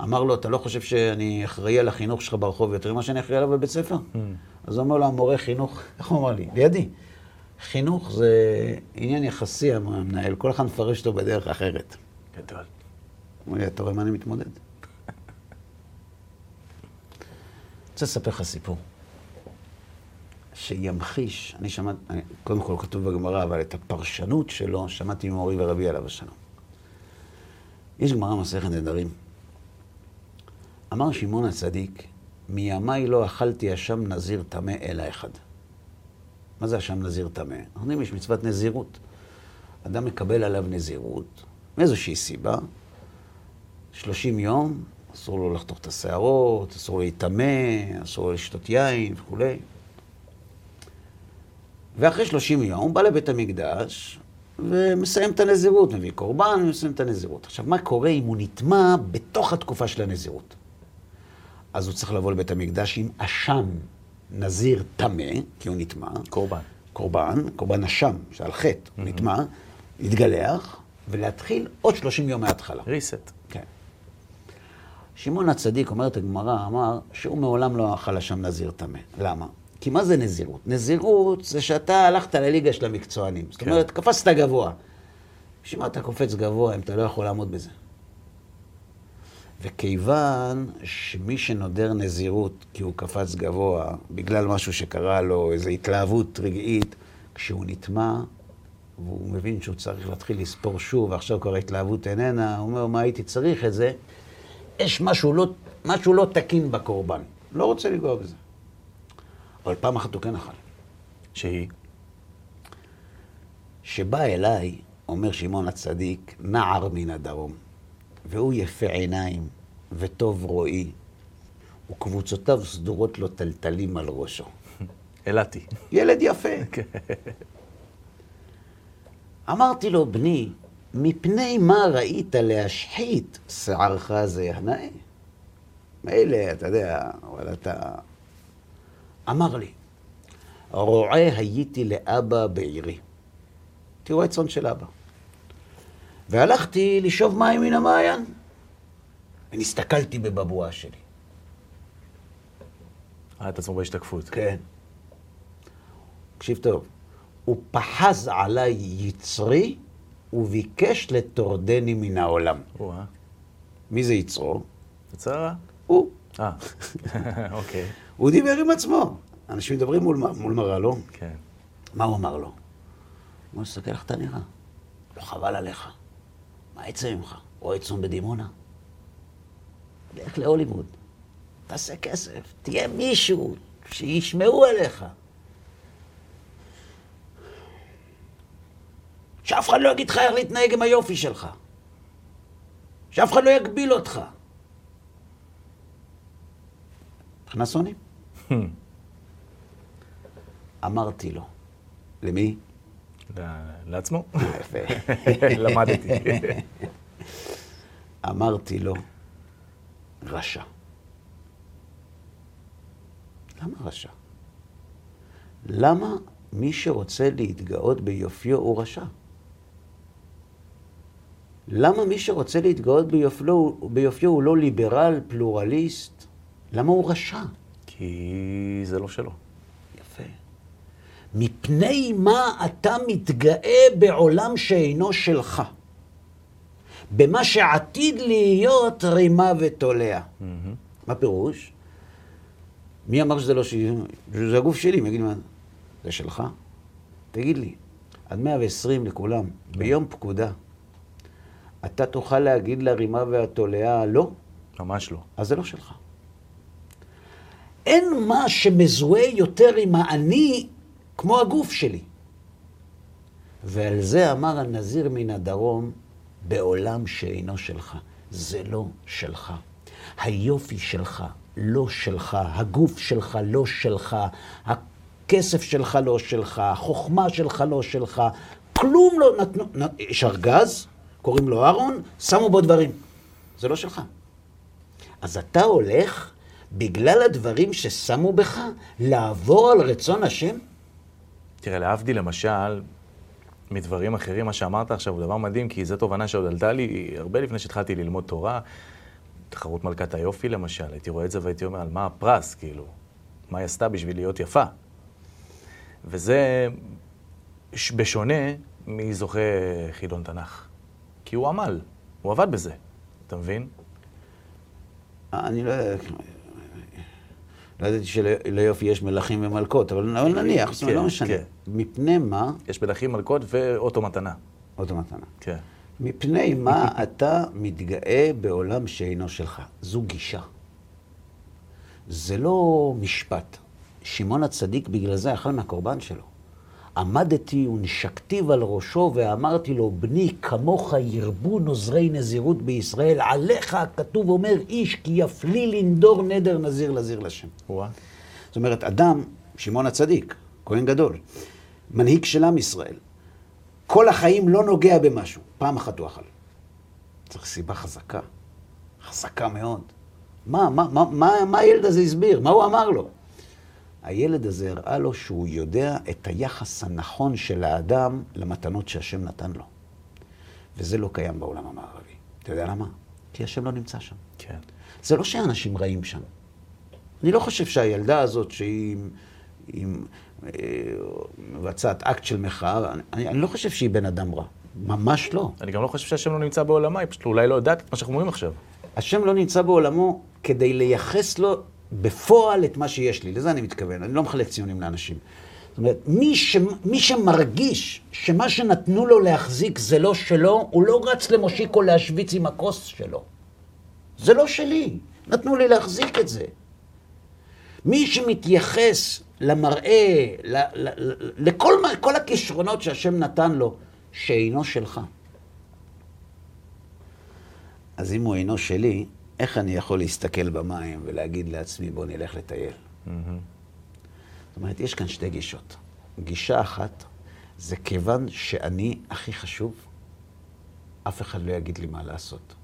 Speaker 1: אמר לו, אתה לא חושב שאני אחראי על החינוך שלך ברחוב יותר ממה שאני אחראי עליו בבית ספר? Mm. אז הוא אמר לו, המורה חינוך, איך <laughs> הוא אמר לי? לידי. חינוך זה עניין יחסי, אמר המנהל, כל אחד מפרש אותו בדרך אחרת.
Speaker 2: גדול.
Speaker 1: אמר לי, אתה רואה מה אני מתמודד? אני רוצה לספר לך סיפור. שימחיש, אני שמעתי, קודם כל כתוב בגמרא, אבל את הפרשנות שלו שמעתי ממורי ורבי עליו השלום. יש גמרא מסכת נדרים. אמר שמעון הצדיק, מימיי לא אכלתי אשם נזיר טמא אלא אחד. מה זה אשם נזיר טמא? יודעים, יש מצוות נזירות. אדם מקבל עליו נזירות, מאיזושהי סיבה, 30 יום, אסור לו לחתוך את השערות, אסור להיטמא, אסור לו לשתות יין וכולי. ואחרי 30 יום הוא בא לבית המקדש, ומסיים את הנזירות, מביא קורבן ומסיים את הנזירות. עכשיו, מה קורה אם הוא נטמע בתוך התקופה של הנזירות? אז הוא צריך לבוא לבית המקדש עם אשם נזיר טמא, כי הוא נטמע.
Speaker 2: קורבן.
Speaker 1: קורבן, קורבן אשם, שעל חטא, mm-hmm. הוא נטמע, להתגלח, ולהתחיל עוד 30 יום מההתחלה.
Speaker 2: ריסט.
Speaker 1: כן. שמעון הצדיק, אומרת הגמרא, אמר שהוא מעולם לא אכל אשם נזיר טמא. למה? כי מה זה נזירות? נזירות זה שאתה הלכת לליגה של המקצוענים. זאת כן. אומרת, קפצת גבוה. בשביל מה אתה קופץ גבוה אם אתה לא יכול לעמוד בזה? וכיוון שמי שנודר נזירות כי הוא קפץ גבוה, בגלל משהו שקרה לו, איזו התלהבות רגעית, כשהוא נטמע, והוא מבין שהוא צריך להתחיל לספור שוב, ועכשיו כבר ההתלהבות איננה, הוא אומר, מה הייתי צריך את זה? יש משהו לא, משהו לא תקין בקורבן. לא רוצה לגוע בזה. אבל פעם אחת הוא כן אכל.
Speaker 2: שהיא?
Speaker 1: שבא אליי, אומר שמעון הצדיק, נער מן הדרום, והוא יפה עיניים וטוב רואי, וקבוצותיו סדורות לו טלטלים על ראשו.
Speaker 2: אילתי.
Speaker 1: ילד יפה. <laughs> אמרתי לו, בני, מפני מה ראית להשחית שערך זה הנאה? מילא, אתה יודע, אבל אתה אמר לי, רועה הייתי לאבא בעירי. הייתי רועה צאן של אבא. והלכתי לשאוב מים מן המעיין. ונסתכלתי בבבואה שלי.
Speaker 2: ראה את עצמו בהשתקפות.
Speaker 1: כן. תקשיב טוב. הוא פחז עליי יצרי וביקש לטורדני מן העולם. מי זה יצרו?
Speaker 2: יצרה?
Speaker 1: הוא.
Speaker 2: אה, <laughs> אוקיי.
Speaker 1: הוא דיבר עם עצמו. אנשים מדברים מול, מול מראה, לא?
Speaker 2: כן.
Speaker 1: מה הוא אמר לו? הוא אמר, תסתכל איך אתה נראה. לא חבל עליך. מה יצא ממך? רואה צאן בדימונה? לך להוליווד. תעשה כסף. תהיה מישהו שישמעו עליך. שאף אחד לא יגיד לך איך להתנהג עם היופי שלך. שאף אחד לא יגביל אותך. מבחינה שונאים. אמרתי לו. למי?
Speaker 2: לעצמו.
Speaker 1: יפה. <laughs>
Speaker 2: למדתי. <laughs>
Speaker 1: אמרתי לו, רשע. למה רשע? למה מי שרוצה להתגאות ביופיו הוא רשע? למה מי שרוצה להתגאות ביופיו, ביופיו הוא לא ליברל, פלורליסט? למה הוא רשע?
Speaker 2: כי זה לא שלו.
Speaker 1: מפני מה אתה מתגאה בעולם שאינו שלך? במה שעתיד להיות רימה ותולע. מה פירוש? מי אמר שזה לא שלי? זה הגוף שלי, מי יגיד לי מה? זה שלך? תגיד לי, עד 120 לכולם, ביום פקודה, אתה תוכל להגיד לרימה והתולעה לא?
Speaker 2: ממש לא.
Speaker 1: אז זה לא שלך. אין מה שמזוהה יותר עם האני כמו הגוף שלי. ועל זה אמר הנזיר מן הדרום, בעולם שאינו שלך. זה לא שלך. היופי שלך לא שלך, הגוף שלך לא שלך, הכסף שלך לא שלך, החוכמה שלך לא שלך, כלום לא נתנו, יש ארגז, קוראים לו אהרון, שמו בו דברים. זה לא שלך. אז אתה הולך, בגלל הדברים ששמו בך, לעבור על רצון השם?
Speaker 2: תראה, להבדיל למשל מדברים אחרים, מה שאמרת עכשיו הוא דבר מדהים, כי זו תובנה שעוד עלתה לי הרבה לפני שהתחלתי ללמוד תורה. תחרות מלכת היופי למשל, הייתי רואה את זה והייתי אומר, על מה הפרס, כאילו? מה היא עשתה בשביל להיות יפה? וזה בשונה מזוכה חידון תנ"ך. כי הוא עמל, הוא עבד בזה, אתה מבין?
Speaker 1: אני לא... לא ידעתי שליופי יש מלכים ומלכות, אבל כן, נניח, זאת אומרת, לא משנה. כן. מפני מה...
Speaker 2: יש מלכים, מלכות ואוטו מתנה.
Speaker 1: אוטו מתנה.
Speaker 2: כן.
Speaker 1: מפני מה <laughs> אתה מתגאה בעולם שאינו שלך? זו גישה. זה לא משפט. שמעון הצדיק בגלל זה אכל מהקורבן שלו. עמדתי ונשקתיו על ראשו ואמרתי לו, בני, כמוך ירבו נוזרי נזירות בישראל, עליך הכתוב אומר איש, כי יפלי לנדור נדר נזיר לזיר לשם.
Speaker 2: וואה.
Speaker 1: זאת אומרת, אדם, שמעון הצדיק, כהן גדול, מנהיג של עם ישראל, כל החיים לא נוגע במשהו, פעם אחת הוא אכל. צריך סיבה חזקה, חזקה מאוד. מה, מה, מה, מה, מה הילד הזה הסביר? מה הוא אמר לו? הילד הזה הראה לו שהוא יודע את היחס הנכון של האדם למתנות שהשם נתן לו. וזה לא קיים בעולם המערבי. אתה יודע למה? כי השם לא נמצא שם.
Speaker 2: כן.
Speaker 1: זה לא שאנשים רעים שם. אני לא חושב שהילדה הזאת שהיא עם, אה, מבצעת אקט של מחאה, אני, אני לא חושב שהיא בן אדם רע. ממש לא.
Speaker 2: אני גם לא חושב שהשם לא נמצא בעולמה, היא פשוט אולי לא יודעת את מה שאנחנו אומרים עכשיו.
Speaker 1: השם לא נמצא בעולמו כדי לייחס לו בפועל את מה שיש לי. לזה אני מתכוון, אני לא מחלק ציונים לאנשים. זאת אומרת, מי, ש... מי שמרגיש שמה שנתנו לו להחזיק זה לא שלו, הוא לא רץ למושיקו להשוויץ עם הכוס שלו. זה לא שלי, נתנו לי להחזיק את זה. מי שמתייחס למראה, ל... ל... ל... לכל כל הכישרונות שהשם נתן לו, שאינו שלך. אז אם הוא אינו שלי, איך אני יכול להסתכל במים ולהגיד לעצמי, בוא נלך לטייל? Mm-hmm. זאת אומרת, יש כאן שתי גישות. גישה אחת, זה כיוון שאני הכי חשוב, אף אחד לא יגיד לי מה לעשות.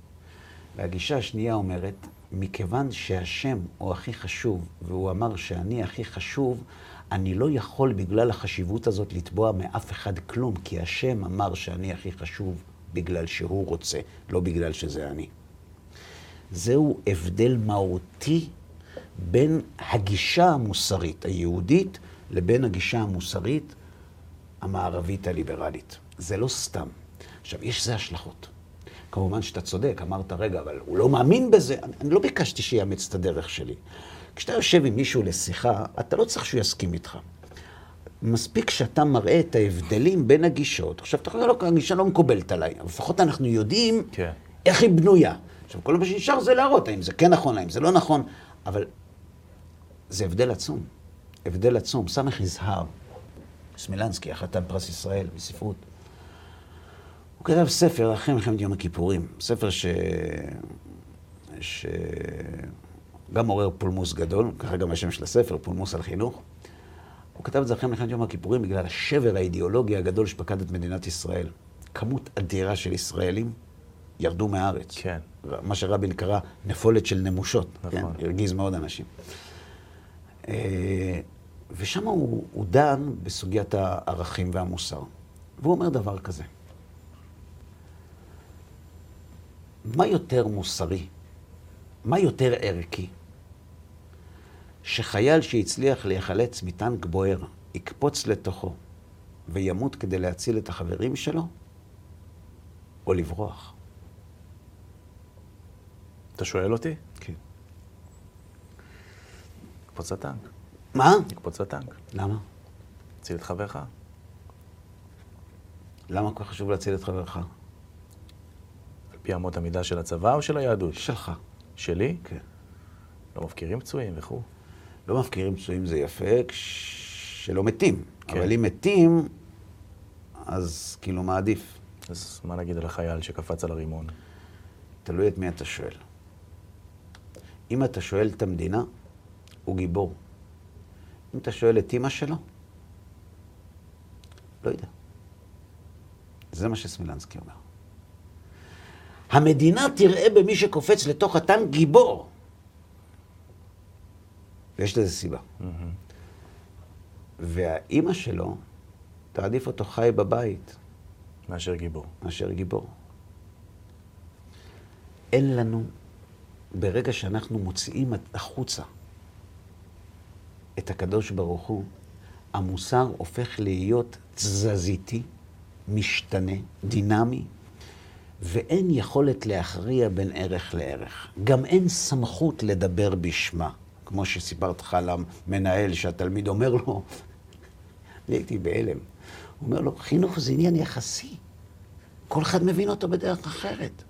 Speaker 1: והגישה השנייה אומרת, מכיוון שהשם הוא הכי חשוב, והוא אמר שאני הכי חשוב, אני לא יכול בגלל החשיבות הזאת לתבוע מאף אחד כלום, כי השם אמר שאני הכי חשוב בגלל שהוא רוצה, לא בגלל שזה אני. זהו הבדל מהותי בין הגישה המוסרית היהודית לבין הגישה המוסרית המערבית הליברלית. זה לא סתם. עכשיו, יש לזה השלכות. כמובן שאתה צודק, אמרת, רגע, אבל הוא לא מאמין בזה. אני, אני לא ביקשתי שיאמץ את הדרך שלי. כשאתה יושב עם מישהו לשיחה, אתה לא צריך שהוא יסכים איתך. מספיק שאתה מראה את ההבדלים בין הגישות. עכשיו, אתה יכול הגישה לא מקובלת עליי, אבל לפחות אנחנו יודעים כן. איך היא בנויה. עכשיו, כל מה שנשאר זה להראות האם זה כן נכון, האם זה לא נכון, אבל זה הבדל עצום. הבדל עצום. סמך יזהר, סמילנסקי, החלטן פרס ישראל בספרות. הוא כתב ספר אחרי מלחמת יום הכיפורים, ספר ש... שגם עורר פולמוס גדול, ככה גם השם של הספר, פולמוס על חינוך. הוא כתב את זה אחרי מלחמת יום הכיפורים בגלל השבר האידיאולוגי הגדול שפקד את מדינת ישראל. כמות אדירה של ישראלים ירדו מהארץ.
Speaker 2: כן.
Speaker 1: מה שרבין קרא נפולת של נמושות.
Speaker 2: נכון.
Speaker 1: כן? הרגיז מאוד אנשים. אה, ושם הוא, הוא דן בסוגיית הערכים והמוסר. והוא אומר דבר כזה. מה יותר מוסרי? מה יותר ערכי? שחייל שהצליח להיחלץ מטנק בוער, יקפוץ לתוכו וימות כדי להציל את החברים שלו, או לברוח?
Speaker 2: אתה שואל אותי?
Speaker 1: כן.
Speaker 2: יקפוץ לטנק.
Speaker 1: מה?
Speaker 2: יקפוץ לטנק.
Speaker 1: למה?
Speaker 2: תציל את חברך.
Speaker 1: למה כל כך חשוב להציל את חברך?
Speaker 2: על פי אמות המידה של הצבא או של היהדות?
Speaker 1: שלך.
Speaker 2: שלי?
Speaker 1: כן.
Speaker 2: לא מפקירים פצועים וכו'.
Speaker 1: לא מפקירים פצועים זה יפה, כש- שלא מתים.
Speaker 2: כן.
Speaker 1: אבל אם מתים, אז כאילו מה עדיף?
Speaker 2: אז מה נגיד על החייל שקפץ על הרימון?
Speaker 1: תלוי את מי אתה שואל. אם אתה שואל את המדינה, הוא גיבור. אם אתה שואל את אימא שלו, לא יודע. זה מה שסמילנסקי אומר. המדינה תראה במי שקופץ לתוך הטנק גיבור. ויש לזה סיבה. והאימא שלו תעדיף אותו חי בבית
Speaker 2: מאשר גיבור.
Speaker 1: מאשר גיבור. אין לנו, ברגע שאנחנו מוציאים החוצה את הקדוש ברוך הוא, המוסר הופך להיות תזזיתי, משתנה, דינמי, ואין יכולת להכריע בין ערך לערך. גם אין סמכות לדבר בשמה, כמו שסיפרת לך על המנהל שהתלמיד אומר לו, <laughs> אני הייתי בהלם. הוא אומר לו, חינוך זה עניין יחסי. כל אחד מבין אותו בדרך אחרת.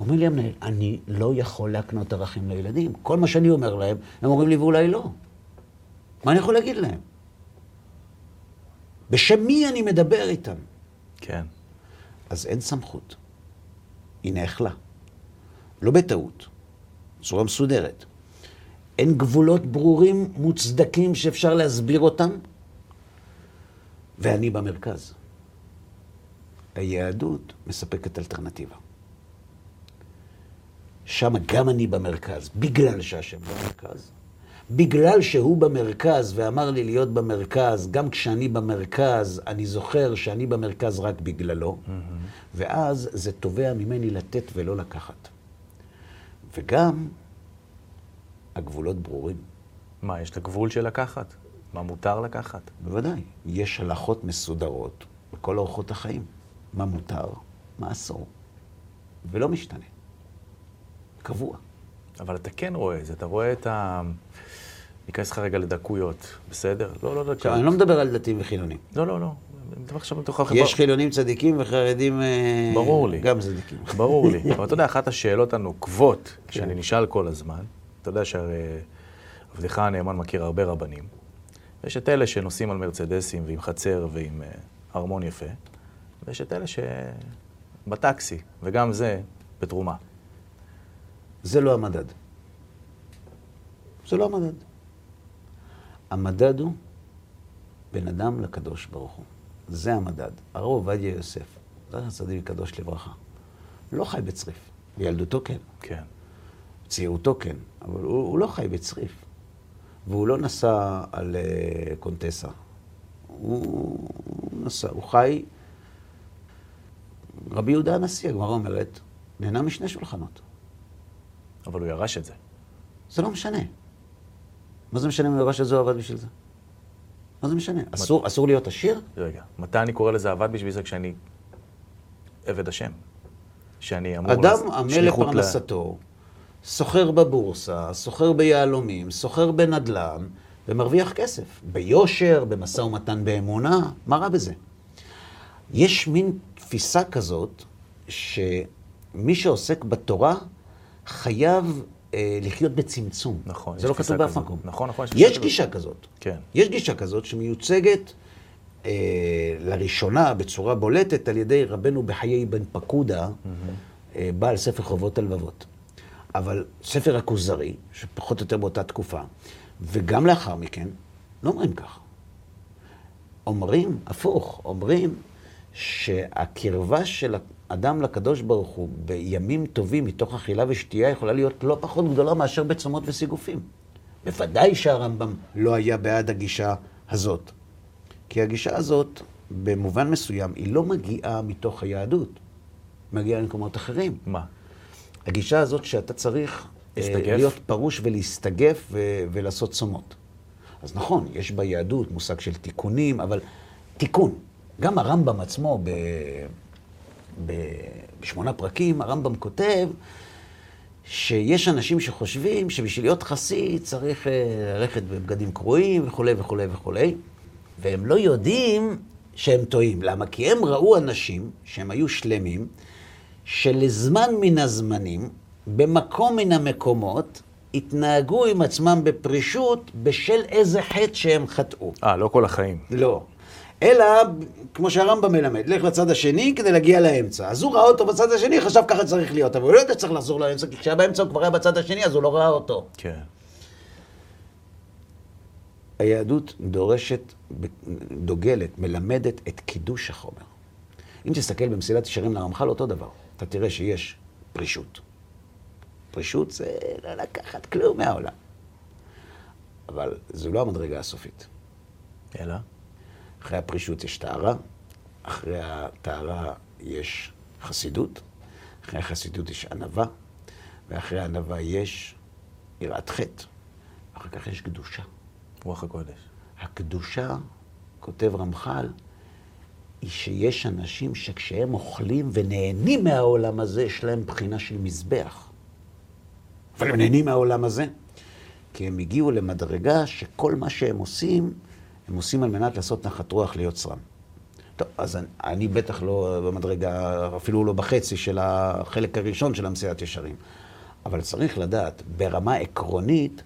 Speaker 1: אומר לי המנהל, אני לא יכול להקנות ערכים לילדים. כל מה שאני אומר להם, הם אומרים לי, ואולי לא. מה אני יכול להגיד להם? בשם מי אני מדבר איתם?
Speaker 2: כן.
Speaker 1: אז אין סמכות. היא נאכלה. לא בטעות, בצורה מסודרת. אין גבולות ברורים, מוצדקים, שאפשר להסביר אותם, ואני במרכז. היהדות מספקת אלטרנטיבה. שם גם אני במרכז, בגלל שהשם במרכז. בגלל שהוא במרכז ואמר לי להיות במרכז, גם כשאני במרכז, אני זוכר שאני במרכז רק בגללו, ואז זה תובע ממני לתת ולא לקחת. וגם הגבולות ברורים.
Speaker 2: מה, יש את הגבול של לקחת? מה מותר לקחת?
Speaker 1: בוודאי, יש הלכות מסודרות בכל אורחות החיים. מה מותר, מה אסור, ולא משתנה. קבוע.
Speaker 2: אבל אתה כן רואה את זה, אתה רואה את ה... ניכנס לך רגע לדקויות, בסדר? לא, לא דקויות.
Speaker 1: עכשיו, אני לא מדבר על דתיים וחילונים.
Speaker 2: לא, לא, לא.
Speaker 1: יש חילונים צדיקים וחרדים אה,
Speaker 2: ברור לי.
Speaker 1: גם צדיקים. <laughs>
Speaker 2: ברור לי. אבל אתה יודע, אחת השאלות הנוקבות שאני נשאל כל הזמן, אתה יודע שהרי עבדך הנאמן מכיר הרבה רבנים, ויש את אלה שנוסעים על מרצדסים ועם חצר ועם אה, ארמון יפה, ויש את אלה שבטקסי, וגם זה בתרומה.
Speaker 1: זה לא המדד. זה לא המדד. המדד הוא בין אדם לקדוש ברוך הוא. זה המדד. הרב עובדיה יוסף, זכר צדיק קדוש לברכה, לא חי בצריף. בילדותו כן,
Speaker 2: כן.
Speaker 1: בצעירותו כן, אבל הוא, הוא לא חי בצריף. והוא לא נסע על uh, קונטסה. הוא, הוא נסע, הוא חי... רבי יהודה הנשיא, הגמרא אומרת, נהנה משני שולחנות.
Speaker 2: אבל הוא ירש את זה.
Speaker 1: זה לא משנה. מה זה משנה אם הוא ירש את זה או עבד בשביל זה? מה זה משנה? אסור, אסור להיות עשיר?
Speaker 2: רגע, מתי אני קורא לזה עבד בשביל זה? כשאני עבד השם. שאני אמור...
Speaker 1: אדם עמל
Speaker 2: שליחות ל-
Speaker 1: לפרנסתו, סוחר בבורסה, סוחר ביהלומים, סוחר בנדל"ן, ומרוויח כסף. ביושר, במשא ומתן באמונה, מה רע בזה? יש מין תפיסה כזאת, שמי שעוסק בתורה חייב אה, לחיות בצמצום.
Speaker 2: נכון,
Speaker 1: זה לא כתוב באף. מקום.
Speaker 2: נכון, נכון, יש
Speaker 1: יש. גישה כזאת.
Speaker 2: כן.
Speaker 1: יש גישה כזאת שמיוצגת אה, לראשונה בצורה בולטת על ידי רבנו בחיי בן פקודה, אה, בעל ספר חובות הלבבות. אבל ספר הכוזרי, שפחות או יותר באותה תקופה, וגם לאחר מכן, לא אומרים ככה. אומרים, הפוך, אומרים שהקרבה של האדם לקדוש ברוך הוא בימים טובים מתוך אכילה ושתייה יכולה להיות לא פחות גדולה מאשר בצומות וסיגופים. בוודאי שהרמב"ם לא היה בעד הגישה הזאת. כי הגישה הזאת, במובן מסוים, היא לא מגיעה מתוך היהדות, היא מגיעה למקומות אחרים.
Speaker 2: מה?
Speaker 1: הגישה הזאת שאתה צריך אה,
Speaker 2: להסתגף?
Speaker 1: להיות פרוש ולהסתגף ו- ולעשות צומות. אז נכון, יש ביהדות מושג של תיקונים, אבל תיקון. גם הרמב"ם עצמו, ב- בשמונה פרקים, הרמב"ם כותב שיש אנשים שחושבים שבשביל להיות חסיד צריך אה, ללכת בבגדים קרועים וכולי וכולי וכולי, והם לא יודעים שהם טועים. למה? כי הם ראו אנשים שהם היו שלמים, שלזמן מן הזמנים, במקום מן המקומות, התנהגו עם עצמם בפרישות בשל איזה חטא שהם חטאו.
Speaker 2: אה, לא כל החיים.
Speaker 1: לא. אלא, כמו שהרמב"ם מלמד, לך לצד השני כדי להגיע לאמצע. אז הוא ראה אותו בצד השני, חשב ככה צריך להיות, אבל הוא לא יודע שצריך לחזור לאמצע, כי כשהיה באמצע הוא כבר היה בצד השני, אז הוא לא ראה אותו.
Speaker 2: כן.
Speaker 1: היהדות דורשת, דוגלת, מלמדת את קידוש החומר. אם תסתכל במסילת ישרים לרמח"ל, אותו דבר. אתה תראה שיש פרישות. פרישות זה לא לקחת כלום מהעולם. אבל זו לא המדרגה הסופית.
Speaker 2: אלא?
Speaker 1: אחרי הפרישות יש טהרה, אחרי הטהרה יש חסידות, אחרי החסידות יש ענווה, ואחרי הענווה יש יראת חטא, אחר כך יש קדושה.
Speaker 2: רוח הקודש.
Speaker 1: הקדושה, כותב רמח"ל, היא שיש אנשים שכשהם אוכלים ונהנים מהעולם הזה, יש להם בחינה של מזבח. אבל הם נהנים מהעולם הזה, כי הם הגיעו למדרגה שכל מה שהם עושים, הם עושים על מנת לעשות נחת רוח ליוצרם. טוב, אז אני, אני בטח לא במדרגה, אפילו לא בחצי של החלק הראשון של המסיעת ישרים. אבל צריך לדעת, ברמה עקרונית,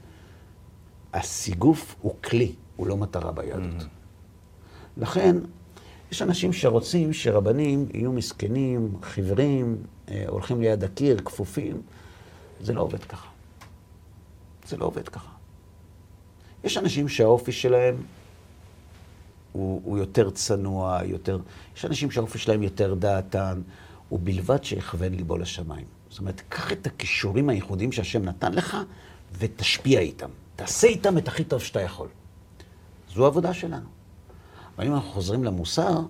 Speaker 1: הסיגוף הוא כלי, הוא לא מטרה ביהדות. לכן, יש אנשים שרוצים שרבנים יהיו מסכנים, חיוורים, אה, הולכים ליד הקיר, כפופים. זה לא עובד ככה. זה לא עובד ככה. יש אנשים שהאופי שלהם הוא, הוא יותר צנוע, יותר... יש אנשים שהאופי שלהם יותר דעתן, ובלבד שיכוון ליבו לשמיים. זאת אומרת, קח את הכישורים הייחודיים שהשם נתן לך ותשפיע איתם. תעשה איתם את הכי טוב שאתה יכול. זו העבודה שלנו. אבל אם אנחנו חוזרים למוסר,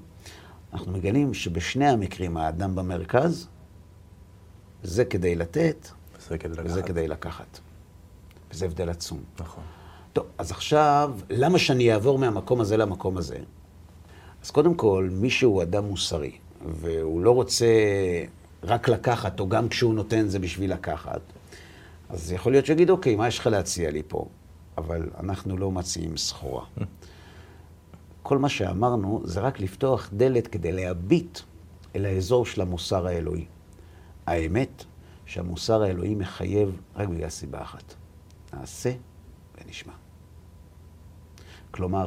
Speaker 1: אנחנו מגלים שבשני המקרים האדם במרכז, זה כדי לתת,
Speaker 2: זה כדי לקחת.
Speaker 1: וזה כדי לקחת. וזה הבדל עצום.
Speaker 2: נכון.
Speaker 1: טוב, אז עכשיו, למה שאני אעבור מהמקום הזה למקום הזה? אז קודם כל, מי שהוא אדם מוסרי, והוא לא רוצה רק לקחת, או גם כשהוא נותן זה בשביל לקחת, אז יכול להיות שיגיד, אוקיי, מה יש לך להציע לי פה? אבל אנחנו לא מציעים סחורה. כל מה שאמרנו זה רק לפתוח דלת כדי להביט אל האזור של המוסר האלוהי. האמת שהמוסר האלוהי מחייב רק בגלל סיבה אחת. נעשה ונשמע. כלומר,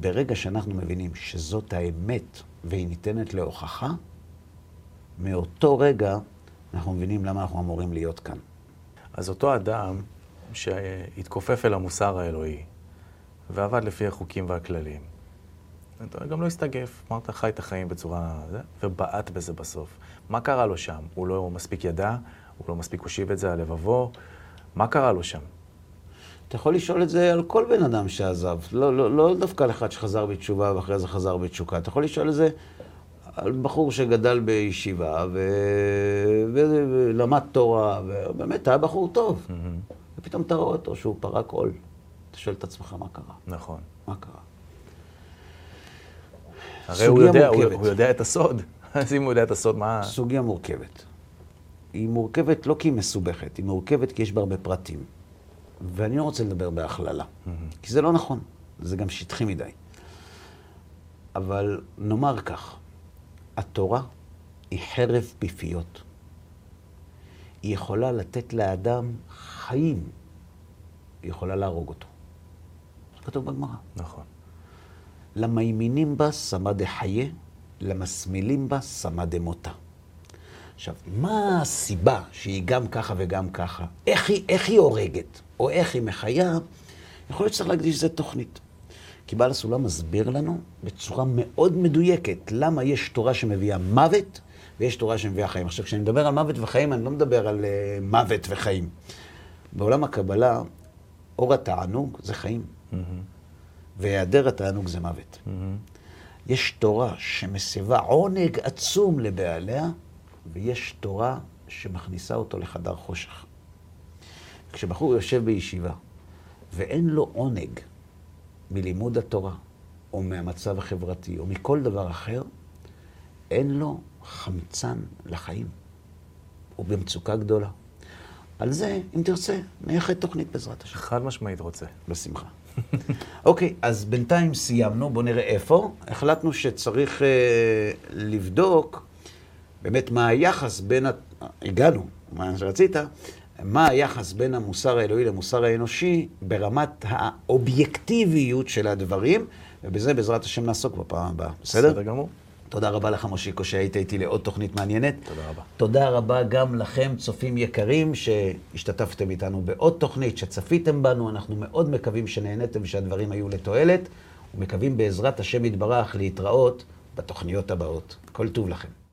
Speaker 1: ברגע שאנחנו מבינים שזאת האמת והיא ניתנת להוכחה, מאותו רגע אנחנו מבינים למה אנחנו אמורים להיות כאן.
Speaker 2: אז אותו אדם שהתכופף אל המוסר האלוהי ועבד לפי החוקים והכללים, גם לא הסתגף, אמרת חי את החיים בצורה... ובעט בזה בסוף. מה קרה לו שם? הוא לא מספיק ידע? הוא לא מספיק הושיב את זה על לבבו? מה קרה לו שם?
Speaker 1: אתה יכול לשאול את זה על כל בן אדם שעזב, לא, לא, לא דווקא על אחד שחזר בתשובה ואחרי זה חזר בתשוקה. אתה יכול לשאול את זה על בחור שגדל בישיבה ו... ו... ולמד תורה, ובאמת היה בחור טוב. ופתאום אתה רואה אותו שהוא פרק עול. אתה שואל את עצמך מה קרה?
Speaker 2: נכון.
Speaker 1: מה קרה?
Speaker 2: הרי הוא יודע, הוא. הוא יודע את הסוד. <laughs> אז אם הוא יודע את הסוד, מה...
Speaker 1: סוגיה מורכבת. היא מורכבת לא כי היא מסובכת, היא מורכבת כי יש בה הרבה פרטים. ואני לא רוצה לדבר בהכללה, כי זה לא נכון, זה גם שטחי מדי. אבל נאמר כך, התורה היא חרב פיפיות. היא יכולה לתת לאדם חיים, היא יכולה להרוג אותו. זה כתוב בגמרא.
Speaker 2: נכון.
Speaker 1: למימינים בה שמה דחיה, למסמילים בה שמה דמותה. עכשיו, מה הסיבה שהיא גם ככה וגם ככה? איך היא, איך היא הורגת, או איך היא מחיה? יכול להיות שצריך להקדיש לזה תוכנית. כי בעל הסולם מסביר לנו בצורה מאוד מדויקת למה יש תורה שמביאה מוות ויש תורה שמביאה חיים. עכשיו, כשאני מדבר על מוות וחיים, אני לא מדבר על uh, מוות וחיים. בעולם הקבלה, אור התענוג זה חיים, mm-hmm. והיעדר התענוג זה מוות. Mm-hmm. יש תורה שמסבה עונג עצום לבעליה, ויש תורה שמכניסה אותו לחדר חושך. כשבחור יושב בישיבה ואין לו עונג מלימוד התורה, או מהמצב החברתי, או מכל דבר אחר, אין לו חמצן לחיים. הוא במצוקה גדולה. על זה, אם תרצה, נייחד תוכנית בעזרת השם.
Speaker 2: חד משמעית רוצה.
Speaker 1: בשמחה. <laughs> אוקיי, אז בינתיים סיימנו, בואו נראה איפה. החלטנו שצריך uh, לבדוק באמת מה היחס בין. הגענו, מה שרצית, מה היחס בין המוסר האלוהי למוסר האנושי ברמת האובייקטיביות של הדברים, ובזה בעזרת השם נעסוק בפעם הבאה. בסדר?
Speaker 2: בסדר גמור.
Speaker 1: תודה רבה לך, מושיקו, שהיית איתי לעוד תוכנית מעניינת.
Speaker 2: תודה רבה.
Speaker 1: תודה רבה גם לכם, צופים יקרים, שהשתתפתם איתנו בעוד תוכנית, שצפיתם בנו. אנחנו מאוד מקווים שנהניתם ושהדברים היו לתועלת, ומקווים בעזרת השם יתברך להתראות בתוכניות הבאות. כל טוב לכם.